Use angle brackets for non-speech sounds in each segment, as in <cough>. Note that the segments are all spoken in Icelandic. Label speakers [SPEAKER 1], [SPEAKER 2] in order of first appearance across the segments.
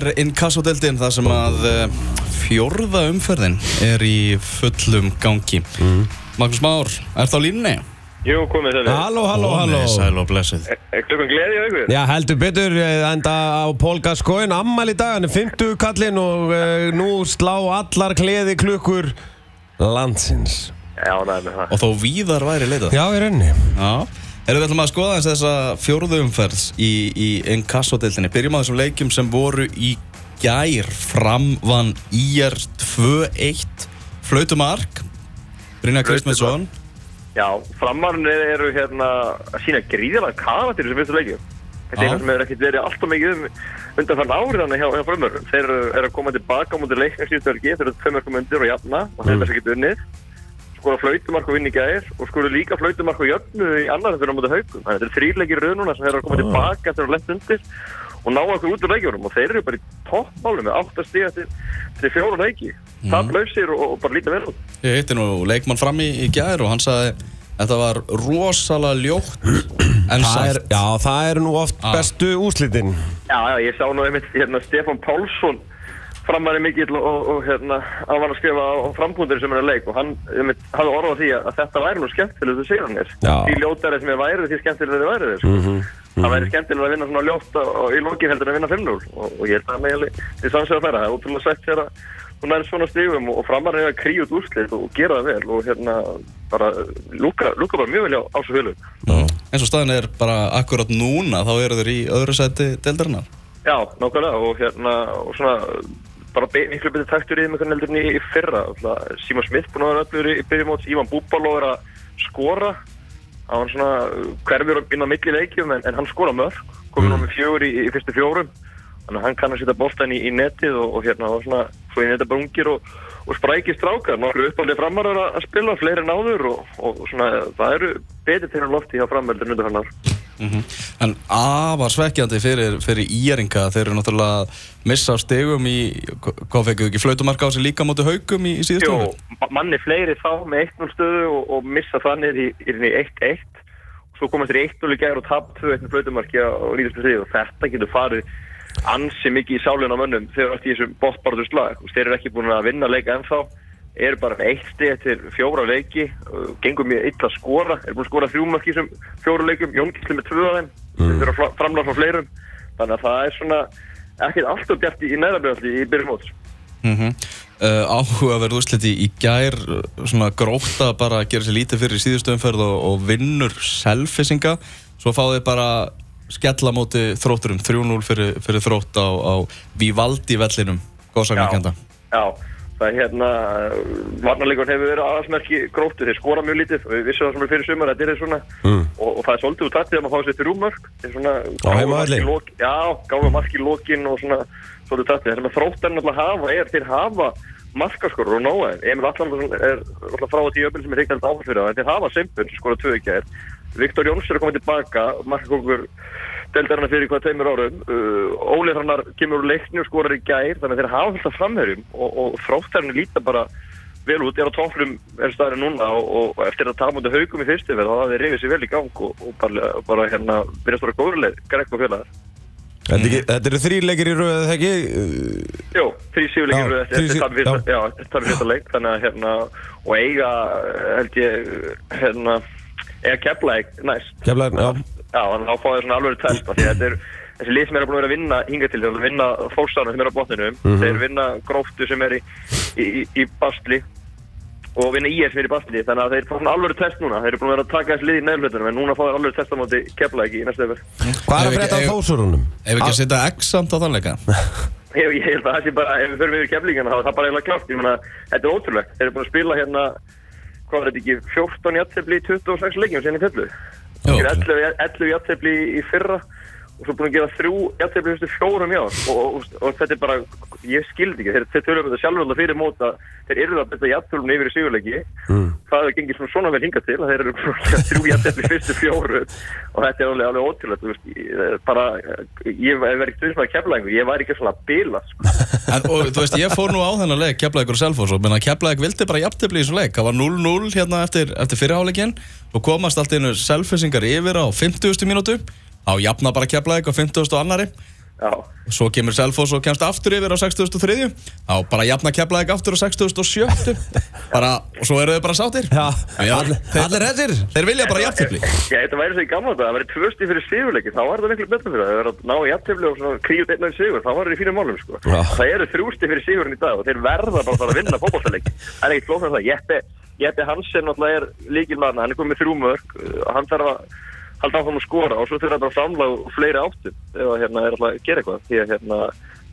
[SPEAKER 1] Er inkassodeldin þar sem að uh, fjórða umferðin er í fullum gangi. Magnús Már, ert á línni?
[SPEAKER 2] Jú, komið sæli.
[SPEAKER 3] Halló, halló, halló
[SPEAKER 1] Sæl og blessuð.
[SPEAKER 2] Er klukkan gleði á ykkur?
[SPEAKER 3] Já, heldur betur, eh, enda á Pól Gascoigne ammæli í dag, hann er 50 kallinn og uh, nú slá allar kleði klukkur landsins
[SPEAKER 2] Já, næ, með það.
[SPEAKER 1] Og þó víðar væri leitað.
[SPEAKER 3] Já, í rauninni
[SPEAKER 1] Já. Erum við ætlum að skoða eins þessa fjórðu umferð í, í inkassodeldinni. Byrjum á þessum leikjum sem voru í gær. Fram vann IR 2-1. Flautumark. Brynja Kristmundsson.
[SPEAKER 2] Já, framarinn eru hérna að sína gríðilega karakter í þessum fyrstu leikjum. Þetta er eitthvað sem hefur ekkert verið alltaf mikið um undanfarn árið þannig hjá, hjá frumörum. Þeir eru, að koma tilbaka á mútið leikna síðustu verki, þeir eru tvei mörgum undir og jafna og þeir eru þess ekki unnið. Skora flautumark og vinni í gær og skora líka flautumark og jöfnu í annar þegar á mútið haugum. Þannig að þetta er þrýrleikir raununa sem eru að koma tilbaka þegar lett undir og ná okkur út úr leikjunum og þeir eru bara í toppmálum með 8 stíða til, til fjóra leiki. Mm. Það blöysir og, og bara lítið vel út.
[SPEAKER 1] Ég hitti nú leikmann fram í, í gær og hann sagði Þetta var rosalega ljótt <clears throat> en
[SPEAKER 3] það er,
[SPEAKER 1] sætt.
[SPEAKER 3] Já, það er nú oft
[SPEAKER 1] Ah.
[SPEAKER 3] bestu úslitin
[SPEAKER 2] Já, já, ég sá nú einmitt hérna, Stefán Pálsson framæri mikill og, og, og hérna, hann var að skrifa á frambúndir sem er að leik og hann einmitt, hafði orðað því að, að þetta væri nú skemmtilegu þú segir hann er. Því ljótari sem ég væri því skemmtilega þið væri þið. Sko. Það væri skemmtilega að vinna svona ljótt og, í lokin heldur en að vinna 5-0 og, og ég held að meðal í sannsöðu að færa. Það er ótrúlega sætt þegar að hún er svona stigum og, og framæri að kríu út úrslit og gera það vel og hérna bara lúka, lúka bara mjög vel á, á svo fjölu.
[SPEAKER 1] eins og staðin er bara akkurat núna þá eru þeir í öðru sæti deildarinnar
[SPEAKER 2] Já, nákvæmlega og hérna og svona bara miklu betur taktur í þeim einhvern heldur en í, fyrra. Símon Smith búin að vera öllur í, byrjumóts Ívan Búbaló er að skora. Hann var svona uh, hverfur inn á milli leikjum en, en hann skora mörg komið mm. með fjögur í, í fyrstu fjórum. Þannig að hann kann að setja boltan í, í netið og, og hérna og svona svo í netið bara ungir og, og sprækir strákar. Nokkru uppáldið framarar að spila fleiri en áður og, og svona það eru til hann lofti hjá framöldur hann ár
[SPEAKER 1] En afar svekkjandi fyrir, fyrir íringa þeir eru náttúrulega að missa stegum í, hvað fekkuðu ekki, flautumarka á sig líka móti haugum í, í umferð?
[SPEAKER 2] ma- manni fleiri þá með 1-0 stöðu og, og missa þannig í, í, í 1-1 og svo komast þeir í 1-0 í gær og tap 2-1 með flautumarki á nýðustu þrið og þetta getur farið ansi mikið í sálinn á mönnum þegar allt í þessum bóttbarðu slag og þeir eru ekki búin að vinna leika ennþá eru bara eitt stið eftir fjóra leiki gengur mjög illa að skora eru búin að skora þrjú mörk í þessum fjóra leikum Jón Gísli með tvö af þeim mm. þeir eru framlega frá fleirum. Þannig að það er svona ekkert alltaf bjart í, neðrabrjóðalli í byrjum móts.
[SPEAKER 1] Mm -hmm. uh, áhugaverð úrsliti í gær svona gróta bara að gera sér lítið fyrir í síðustu umferð og, og vinnur selfisinga svo fá þeir bara skella móti þrótturum 3-0 fyrir, fyrir þrótt á, á Vivaldi vellinum góðsagnarkenda
[SPEAKER 2] Já, það hérna varnarleikur hefur verið aðalsmerki gróttu, þeir skora mjög lítið og við vissum það sem er fyrir sumar að þetta er svona
[SPEAKER 3] Mm.
[SPEAKER 2] og, og það er svolítið úr tattið að maður fá sér þrjúmörk þetta er svona gáfu
[SPEAKER 3] heimavelli.
[SPEAKER 2] mark í lok- Já, gáfa mark í lokin og svona svolítið tattið, það sem að þróttar náttúrulega hafa er þeir hafa markaskorur og nóa. Emil Allansson er náttúrulega frá því öfnil sem er reiknald áfall fyrir það þeir hafa simpur sem skora tvö ekki er Viktor Jóns er að koma tilbaka markakókur deildarinnar fyrir hvað tveimur árum uh, Óli Hrannar kemur úr leikni og skorar í gær þannig að þeir hafa alltaf framherjum og, og þróttarinn líta bara vel út, er á tóflum er staðurinn núna og, og eftir að taka mútið haugum í fyrstu þá hafa þeir reyfið sér vel í gang og, og bara, bara hérna byrjast að vera góðurleir, Greg og félagar
[SPEAKER 3] Þetta, ekki, þetta eru þrýleikir í röðu, þegar ekki? Uh,
[SPEAKER 2] Jó, þrý
[SPEAKER 3] Já,
[SPEAKER 2] sífuleikir
[SPEAKER 3] þrír
[SPEAKER 2] eftir
[SPEAKER 3] sí-
[SPEAKER 2] tapir fyrsta, leik þannig að hérna, og eiga held ég, hérna eiga keplæk næst
[SPEAKER 3] Keflavík, já.
[SPEAKER 2] Já, þannig að þá fá þeir svona alveg test af því að þetta er þessi lið sem er búin að vera að vinna hinga til þeir vinna fólkstarna sem er á botninu þeir vinna gróftu sem er í, í, í, í bastli og vinna IS sem er í bastli þannig að þeir fá svona alveg test núna þeir eru búin að vera að taka þessi lið í neðlutunum en núna fá þeir alveg test á móti keplæk í næstu öfur
[SPEAKER 3] Hvað er að
[SPEAKER 1] ekki-
[SPEAKER 3] frétta á
[SPEAKER 1] ef-
[SPEAKER 3] þósurunum?
[SPEAKER 1] Ef ekki að setja X-samt á þann leika <laughs>
[SPEAKER 2] Ég, ég held að það sé bara, ef við förum yfir keflingana þá er það bara eiginlega klárt, ég meina, þetta er ótrúlegt. Þeir eru búin að spila hérna hvað var þetta ekki, 14 jættefli í 26 leikjum síðan í fellu
[SPEAKER 1] Jó.
[SPEAKER 2] 11, 11 jættefli í fyrra og svo búin að gefa þrjú jættefli fyrstu fjórum já og, og, og þetta er bara, ég skildi ekki. Þeir, tölum þetta sjálfur alltaf fyrir móta þeir eru að betta jætteflum yfir í sigurleiki.
[SPEAKER 3] Mm.
[SPEAKER 2] það hefur gengið svona, svona vel hingað til að þeir eru að þrjú jættefli fyrstu fjóru og þetta er alveg, alveg veist, ég, bara, ég hef verið ekki með að kefla einhver, ég væri ekki svona að bila sko. <laughs>
[SPEAKER 1] en, og þú veist, ég fór nú á þennan leik Keflavík og Selfoss og menna Keflavík vildi bara jafntefli í þessum leik, það var 0-0 hérna eftir, eftir fyrirháleikin og komast allt einu Selfossingar yfir á 50. mínútu á jafna bara Keflavík á 50. og annari
[SPEAKER 2] Já,
[SPEAKER 1] Svo kemur Selfoss og kemst aftur yfir á 63. Þá bara jafna keflaðið aftur á 67. bara, og svo eru þau bara sáttir.
[SPEAKER 3] Já,
[SPEAKER 1] Já,
[SPEAKER 3] allir,
[SPEAKER 1] þeir-
[SPEAKER 3] allir þessir
[SPEAKER 1] Þeir vilja bara jafntefli.
[SPEAKER 2] Já, þetta væri svo í gamla þetta, það væri tvö stíð fyrir sigurleiki, þá var þetta miklu betra fyrir það. Það er að ná í jafntefli og svona kríu einn og einn sigur, þá var þetta í fínum málum, sko. Það eru þrjú stíð fyrir sigurinn í dag og þeir verða bara að vinna fótballtaleik. Það er ekkert það. Jeppe, Hansen náttúrulega er líkilmanna, hann er komið með þrjú mörg, uh, hann þarf að halda áfram að skora og svo þurfa þetta að framla á fleiri áttum ef að hérna er alltaf að gera eitthvað. Því að hérna,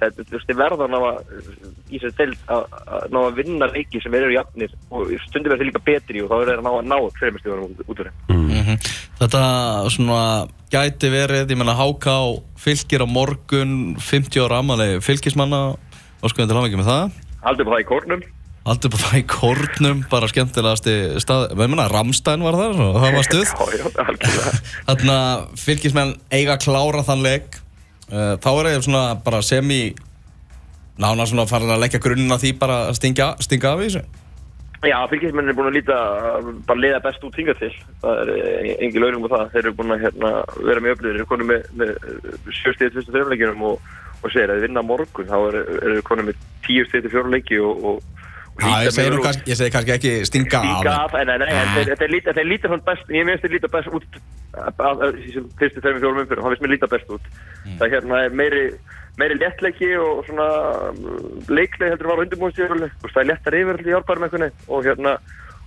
[SPEAKER 2] þetta þú veist, þið verða að að í sér deild að að ná að vinna leiki sem eru jafnir og stundum er þeir líka betri og þá er þeir að ná að ná fremestíðunum út, út úr þeim.
[SPEAKER 1] Mhm. Þetta svona gæti verið, ég meina HK fylgir á morgun 50 ára ammali fylgismanna og skoðum til hafa með það.
[SPEAKER 2] Haldið på það í kórnum.
[SPEAKER 1] Aldrei bara það í kórnum, bara skemmtilegasti stað, við meina Ramstein var þar og það var stuð. Þannig að fylgismenn eiga að klára þann leik. Uh, Þá er ég svona bara semi nána svona farin að leggja grunninn að því bara að stinga, stinga af í þessu.
[SPEAKER 2] Já, fylgismenn er búin að líta bara liða best út hingað til. Það er eh, engin laurum á það. Þeir eru búin að hérna, vera með öflugir. Þeir eru konið með, með sjöstíði fyrstu þreifleikinum og, og segir að vinna morgun. Þá eru er konið með tíu stíði til fjóruleiki og, og, og
[SPEAKER 1] Já, ég segi, kannski, ég segi kannski ekki stinga af.
[SPEAKER 2] Líka af, en, en, en, en líta, þeir líta svona best, ég finnst þeir líta best út af- af af þessum fyrstu þeirra fjórum umfyrir, hann finnst mér líta best út. Það hérna er meiri, meiri léttleiki og svona um, leikleik heldur var á undirbúinstíðurli, það er léttar yfir í árbærum einhvern og hérna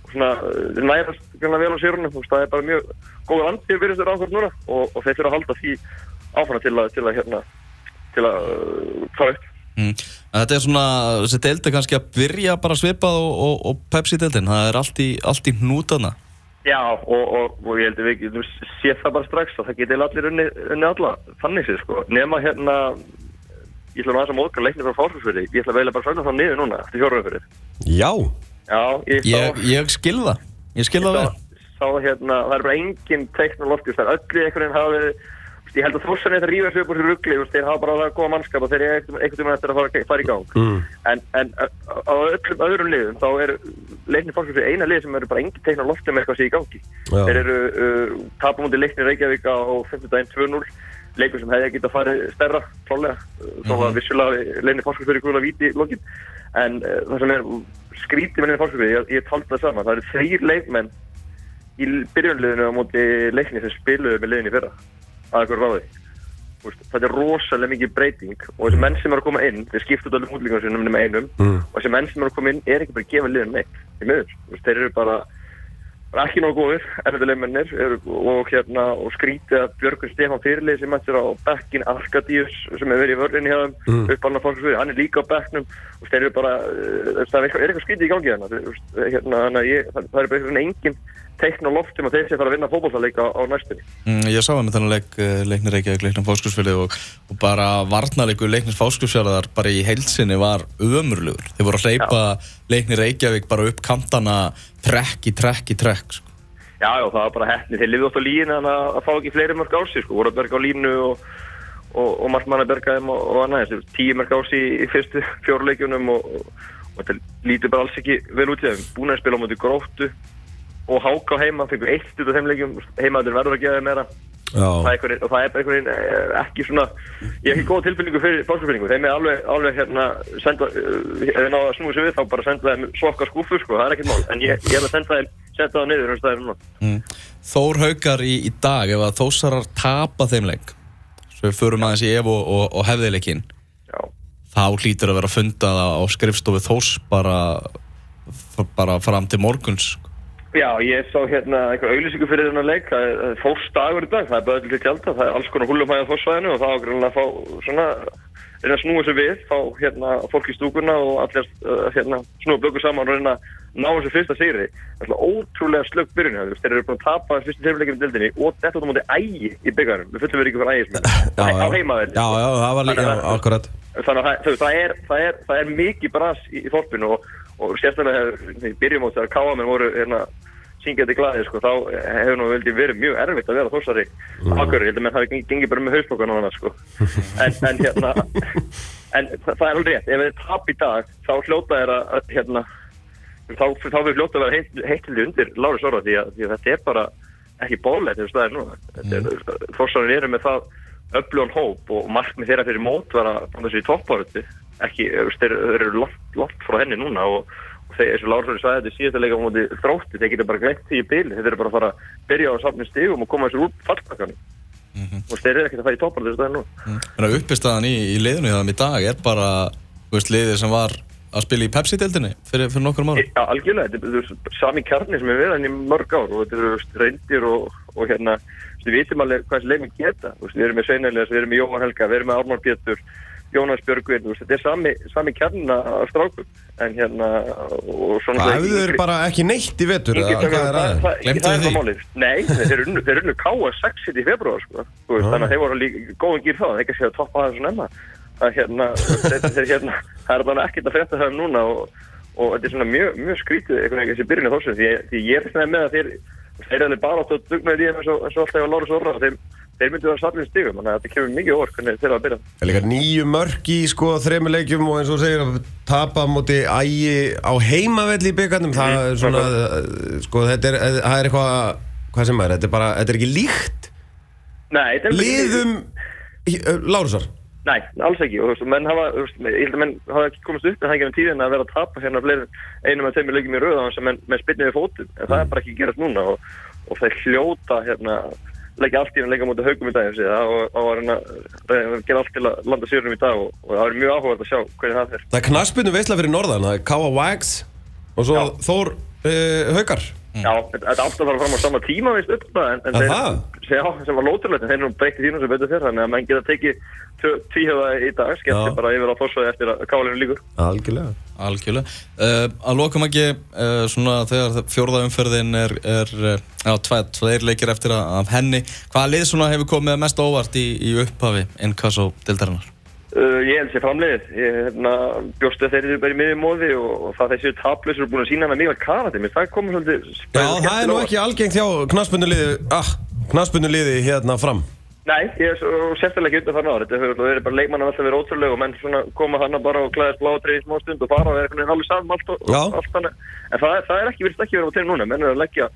[SPEAKER 2] og svona uh, þeir nærast gana vel á sérunum, það er bara mjög góður andið fyrir þessu ráðkvært núna og, og þeir þurfa að halda því áfram til að, til að hérna, til að uh, fara upp.
[SPEAKER 1] Mm. Þetta er svona, þessi deild er kannski að byrja bara svipað og, og, og Pepsi-deildin, það er allt í, allt í hnútana.
[SPEAKER 2] Já, og, og, og ég held að við getum séð það bara strax að það geti allir unni, unni alla, þannig séð sko. Nema hérna, ég ætla nú aðeins að móðka leikni frá fársfjörði, ég ætla að velja bara að fæla það niður núna, eftir fjórumfyrir.
[SPEAKER 3] Já,
[SPEAKER 2] Já, ég sá,
[SPEAKER 1] Ég, ég skil það, ég skil það vel.
[SPEAKER 2] sá, sá hérna, það er bara engin teikn og loftið, það er öllu einhvern veginn veist, ég held að þossan þetta rífa sig upp úr sér ruggli, þeir hafa bara það góða mannskap og þeir eru einhvern veginn eftir að fara, fara í gang.
[SPEAKER 3] Mm.
[SPEAKER 2] En, en á öllum öðrum liðum þá er leikni fólksfjörði eina lið sem eru bara engin teikn og loftið með eitthvað sé í gangi.
[SPEAKER 3] Já.
[SPEAKER 2] Þeir eru uh, tapum undir leikni Reykjavík á 5. daginn 2-0 leikur sem hefði getað farið stærra klálega, þó að vissulega leikni fólksfjörði guðla víti í lokin en uh, það sem er skrítið með leikni fólksfjörði, ég, ég taldi það saman það eru þrýr leikmenn í byrjunliðinu á móti leikni sem spiluðu með liðinu í fyrra að eitthvað ráði Þú veist, þetta er rosalega mikið breyting og þessi menn sem eru að koma inn, þeir skipta út allir útlíkjum sinum nema einum
[SPEAKER 3] Mm.
[SPEAKER 2] og þessi menn sem eru að koma inn er ekki bara að gefa liðin neitt í miður, þeir eru bara, ekki nógu góðir, erfiðulegmennir og hérna og skrítið að Björgun Stefán fyrirlið sem mættir á bekkin Arkadíus sem hefur verið í vörðinni þeim
[SPEAKER 3] Mm.
[SPEAKER 2] upp alveg fólksvið, hann er líka á bekknum og þeir eru bara, uh, það er eitthvað, er eitthvað skrítið í gangi hérna, hérna það, er bara eitthvað engin teikn og loftum að þeir sé að fara að vinna fótballtaleika á, á næstunni.
[SPEAKER 1] Mm, ég sá það með þennan leik, eh, leiknir Reykjavík, leiknir Fáskursfjörði og, og bara varnarleikur leiknir Fáskursfjörðar bara í heilsinni var ömurlugur. Þeir voru að hleypa leiknir Reykjavík bara upp kantana trekk í trekk í trekk. Sko.
[SPEAKER 2] Já, já, það var bara hefni. Þeir lifið oft á línu en að, að fá ekki fleiri mörg á sig, sko. Voru að berga á línu og, og, og margt mann að berga þeim og, og annað. Tíu mörg á sig í, fyrstu <laughs> fjóruleikjunum og, og, og þetta lítur bara alls ekki vel út í þeim. Búin að spila á móti gróttu og háka á heima, fengur eitt út af þeim leikjum. Heimaður verður að gefa þeim meira. og það er einhvern veginn eh, ekki svona, ég hef ekki góða tilfinningu fyrir fólksfélningu, þeim er alveg, alveg hérna, senda, ef þið náðu að snúi sig við þá bara senda þeim svokka skúfu, sko, það er ekkert mál, en ég, ég hef að senda þeim, senda það niður um staðir núna.
[SPEAKER 1] Mm. Þór Haukar í, í dag, ef að Þósarar tapa þeim leik, svo við förum aðeins í ef og, og, og hefðileikin,
[SPEAKER 2] Já.
[SPEAKER 1] þá hlýtur að vera fundað á á skrifstofu Þós bara, bara fram til morguns. sko.
[SPEAKER 2] Já, ég sá hérna einhver auðlýsingu fyrir þennan leik, það er fórst dagur í dag, það er bæðið til tjálta, það er alls konar húlumhæði á fórsvæðinu og það á grunlega að fá svona, reyna að snúa sig við, fá hérna fólk í stúkuna og allir uh, hérna snúa blöku saman og reyna að ná þessu fyrsta sigri. Það er svona ótrúlega slögg byrjun þeir eru búin að tapa fyrstu tefnileikinu í dildinni og þetta út á móti ægi í byggjarum, við fullum á
[SPEAKER 3] já,
[SPEAKER 2] heimavelli.
[SPEAKER 3] já, já, það
[SPEAKER 2] er, það, er, það er mikið bras í, í þorpinu og, og sérstaklega þegar byrjum á þegar káamenn voru hérna, syngjandi glæði, sko, þá hefur nú veldi verið mjög erfitt að vera þórsari mm. akkur, ég held að menn hafi gengið gengi bara með hausbókan og annað, sko. <laughs> En, en hérna, en það, það er alveg rétt, ef þið tap í dag, þá hljóta er að, hérna, þá, þá við hljóta að vera heittindi undir Láris Orra því að, því að þetta er bara ekki og það er núna. Mm. Þórsarin eru með það öflugan hóp og markmið þeirra fyrir mót var að fá þessu í toppáratu ekki, þeir, eru langt, langt frá henni núna og, og þeir, eins og Lársson sagði þetta í síðasta leika á móti þrótti, þeir geta bara glemt því í bíl þeir eru bara að fara að byrja á að safna stigum og koma þessu úr fallbakkanum. Og þeir eru ekkert að fara í toppáratu þessu dag nú
[SPEAKER 1] Þannig að uppistaðan í, í þeim í dag er bara, þú veist, liðið sem var að spila í Pepsi-deildinni fyrir, fyrir nokkur árum.
[SPEAKER 2] Já, algjörlega, þetta er sami kjarni sem við verðum í mörg ár og þetta eru reyndir og, og hérna, við vitum alveg hvað þessi leikminn geta, við erum með Sveinæliðas, við erum með Jóhann Helga, við erum með Ármann Pétur, Jónas Björgvin, þú veist, þetta er sami, sami kjarnina af strákum, en hérna, og.
[SPEAKER 3] Það hefðu þeir bara ekki neitt í vetur, er
[SPEAKER 2] það, það,
[SPEAKER 3] aðeins?
[SPEAKER 2] það, það er
[SPEAKER 1] því?
[SPEAKER 2] það málið. Nei, þeir þeir unnu káa 6 í februar, sko. Veist,
[SPEAKER 3] Já.
[SPEAKER 2] þannig að þeir voru líka góðan gýr þá, þeir ekki að segja að toppa það svona emma. Það hérna, þeir, hérna, <laughs> það er bara ekkert að frétta það núna og, og þetta er svona mjög, mjög skrítið einhvern veginn þessi byrjun á þessum því, því ég er með að þeir, þeir er alveg bara átt að dugna í þeim eins og, og alltaf á Lárus Orra, þeir, þeir myndu að saflinn stigum, þannig að þetta kemur mikið orð hvernig þeir eru að byrja.
[SPEAKER 3] Það er líka nýju mörk í sko þremur leikjum og eins og segir að tapa á móti ægi á heimavelli í byggarnum það er svona, uh, sko þetta er, það er eitthvað, hvað sem er, þetta er bara, þetta er ekki líkt
[SPEAKER 2] Nei, þetta er
[SPEAKER 3] liðum uh, Lárusar?
[SPEAKER 2] Nei, alls ekki og menn hafa, ég held að menn hafa ekki komist upp en það ekki enn tíðin að vera að tapa hérna einum af þeimur leikjum í rauð á þess að menn, menn spilni við fótum, en það er bara ekki gerast núna og, og þeir hljóta hérna leggja allt í hann leika mútið haugum í dag þessi, það, og, og að gera allt til að landa sigurum í dag og, og það er mjög áhugað að sjá hvernig það er
[SPEAKER 3] Það er knaspinu veisla fyrir norðan, það er K.A. Wags og svo
[SPEAKER 2] Já.
[SPEAKER 3] Þór uh, Haukar.
[SPEAKER 2] Já, þetta þetta átti að fara fram á sama tíma veist upp það, en, en
[SPEAKER 3] Er
[SPEAKER 2] þeir, já, sem var lóturlegt, en þeir eru nú breytti þínum sem betur fyrir þannig að menn geta tekið tvíhjöða í dag, skemmt bara yfir á fórsvæði eftir að kálinu líkur.
[SPEAKER 3] Algjörlega
[SPEAKER 1] Algjörlega. Uh, að lokum ekki, uh, svona þegar fjórða umferðin er, er uh, tveir, tveir leikir eftir að, af henni. Hvaða lið svona hefur komið mest óvart í, í upphafi Inkasso dildarinnar?
[SPEAKER 2] Uh, ég held sér framliðið. Ég hérna, bjóstu þeir eru bara í miðjum móði og, og það þessi taplausur eru búin að sína hana mikilvægt karate. Mér það komið svolítið...
[SPEAKER 3] Já, það er nú ekki algengt hjá knaspinu liði, ah, knaspinu liði hérna fram
[SPEAKER 2] Nei, ég er svo sérstaklega ekki undan þarna ára. Þetta hefur verið bara leikmann alltaf verið ótrúlega og menn svona koma hana bara og klæðast bláa í smá stund og fara og vera einhvern veginn alveg saman allt og, og allt þannig. En það, það er ekki verið ekki verið á tegum núna. Menn er að leggja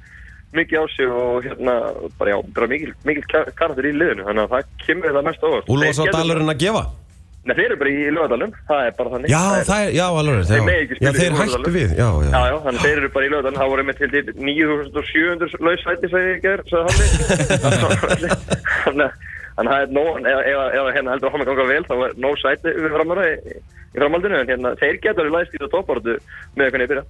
[SPEAKER 2] mikið á sig og hérna, bara já, bara mikil, mikil karakter í liðinu. Þannig að það kemur það mest óvart.
[SPEAKER 3] Úlfars á dalurinn að gefa
[SPEAKER 2] Nei, þeir eru bara í lögadalum. Það er bara þannig.
[SPEAKER 3] Já,
[SPEAKER 2] Það er-
[SPEAKER 3] það er, já, alveg
[SPEAKER 2] Þeir
[SPEAKER 3] já.
[SPEAKER 2] mega ekki
[SPEAKER 3] Já,
[SPEAKER 2] spila í
[SPEAKER 3] þeir
[SPEAKER 2] Laugardalnum.
[SPEAKER 3] hættu við, já, já
[SPEAKER 2] Já, já, þannig þeir eru bara í lögadalinn, það voru með til til 9700 lausvæti sagði ég ger, sagði hann <laughs> Þannig að það er nóg, ef, hérna heldur að hann ganga vel, þá er nóg sæti við framöra í, í framhaldinu, en hérna, þeir læst í það toppáratu með hvernig ég byrja.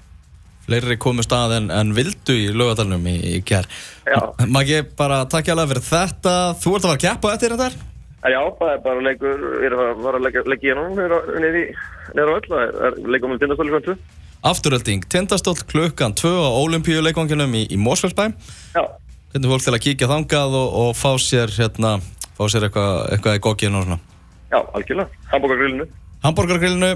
[SPEAKER 1] Fleiri komust að en, en vildu í lögadalunum í, í kjær.
[SPEAKER 2] Já.
[SPEAKER 1] Maggi, bara takk hjá
[SPEAKER 2] já, það er bara leikur, við erum að fara að leggja, leggja í hann niður á öll, það er leikum með tindastóli svona tvö.
[SPEAKER 1] Afturölding, tindastóll klukkan 2 á Olimpíuleikvanginum í, í Mósfellsbæ.
[SPEAKER 2] Já,
[SPEAKER 1] Hvernig fólk til að kíkja þangað og, og fá sér, hérna, fá sér eitthvað, eitthvað í gogginu og svona.
[SPEAKER 2] já, algjörlega, hambúrgargrillinu.
[SPEAKER 1] Hamburgergrillinu,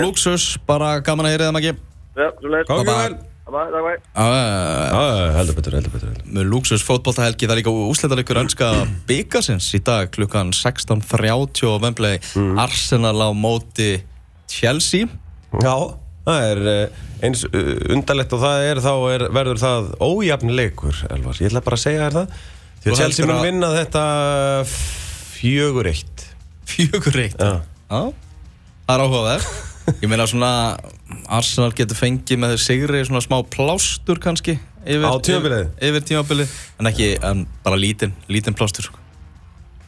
[SPEAKER 1] luxus, bara gaman að heyra það, Maggi.
[SPEAKER 2] Já, svo leiðis. Bæ.
[SPEAKER 1] Uh,
[SPEAKER 3] Já, já, heldur betur, heldur betur
[SPEAKER 1] með luxus fótboltahelgi, það er líka úsletarleikur önska byggasins í dag klukkan 16.30 á Wembley. Arsenal á móti Chelsea.
[SPEAKER 3] Já, það er eh, eins uh, undarlegt og það er þá er, verður það ójafn leikur, Elvar. Ég ætla bara að segja þér það. Því að Chelsea mun vinna þetta fjögur eitt.
[SPEAKER 1] Fjögur reitt.
[SPEAKER 3] Já,
[SPEAKER 1] Já, það er áhugaverð. Ég meina svona Arsenal getur fengið með sigri svona smá plástur kannski yfir,
[SPEAKER 3] Á tímabilið?
[SPEAKER 1] Yfir, yfir tímabilið, en ekki, en bara lítinn, lítinn plástur. sko.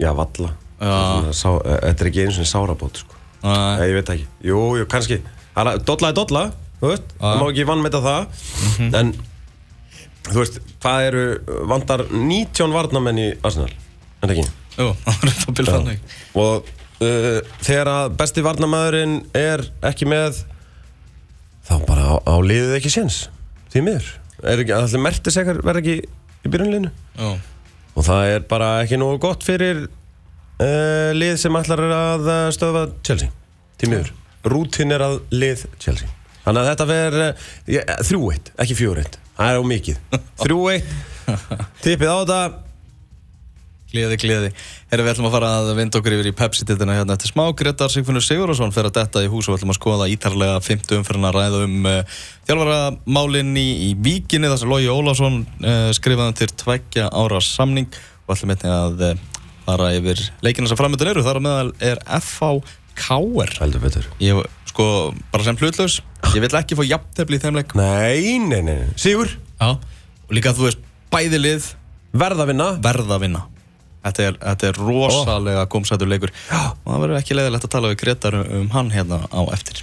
[SPEAKER 3] já valla eh, Þetta er ekki eins og sárabót sko. Nei, ég veit ekki. Jú, jú, kannski. Það er- dolla, þú veist. Það má ekki vannmeta það. En, þú veist, hvað eru Vandar 19 varnamenn í Arsenal? En ekki?
[SPEAKER 1] Jú, <laughs> það er það byrð þannig.
[SPEAKER 3] Og uh, þegar að besti varnamæðurinn er ekki með þá bara á, á liðið ekki séns. Því miður. Er ekki, allir mertis ekkert verða ekki í byrjunlinu
[SPEAKER 1] Já,
[SPEAKER 3] og það er bara ekki nógu gott fyrir uh, lið sem ætlar að uh, stöðva Chelsea. Því miður, rútin er að lið Chelsea. Þannig að þetta verður þrjú eitt, ekki fjór eitt. Það er á mikið, <laughs> þrjú eitt. Tippið á þetta
[SPEAKER 1] Gleði, gleði. Herra, við ætlum að fara að vinda okkur yfir í Pepsi-tittuna hérna eftir smá. Gretar Sigfinnur Sigurðarsson fer að detta í hús og við ætlum að skoða ítarlega 50 umferðin að ræða um eh, uh, þjálfaramálinni í víkinni þar sem Lógi Ólásson uh, eh, skrifaði til tveggja ára samning og ætlum einnig að uh, fara yfir leikina sem framöndun eru. Þar á meðal er FVKR.
[SPEAKER 3] Heldur betur.
[SPEAKER 1] Ég, sko, bara sem hlutlaus, ég vil ekki fá jafntefni í þeim leik.
[SPEAKER 3] Nei, nei, nei. Sigur?
[SPEAKER 1] Já, og líka að þú veist bæðilið
[SPEAKER 3] verða vinna.
[SPEAKER 1] Verða vinna. Þetta er, þetta er rosalega gómsætur leikur. Og það verður ekki leiðilegt að tala við Gretar um hann hérna á eftir.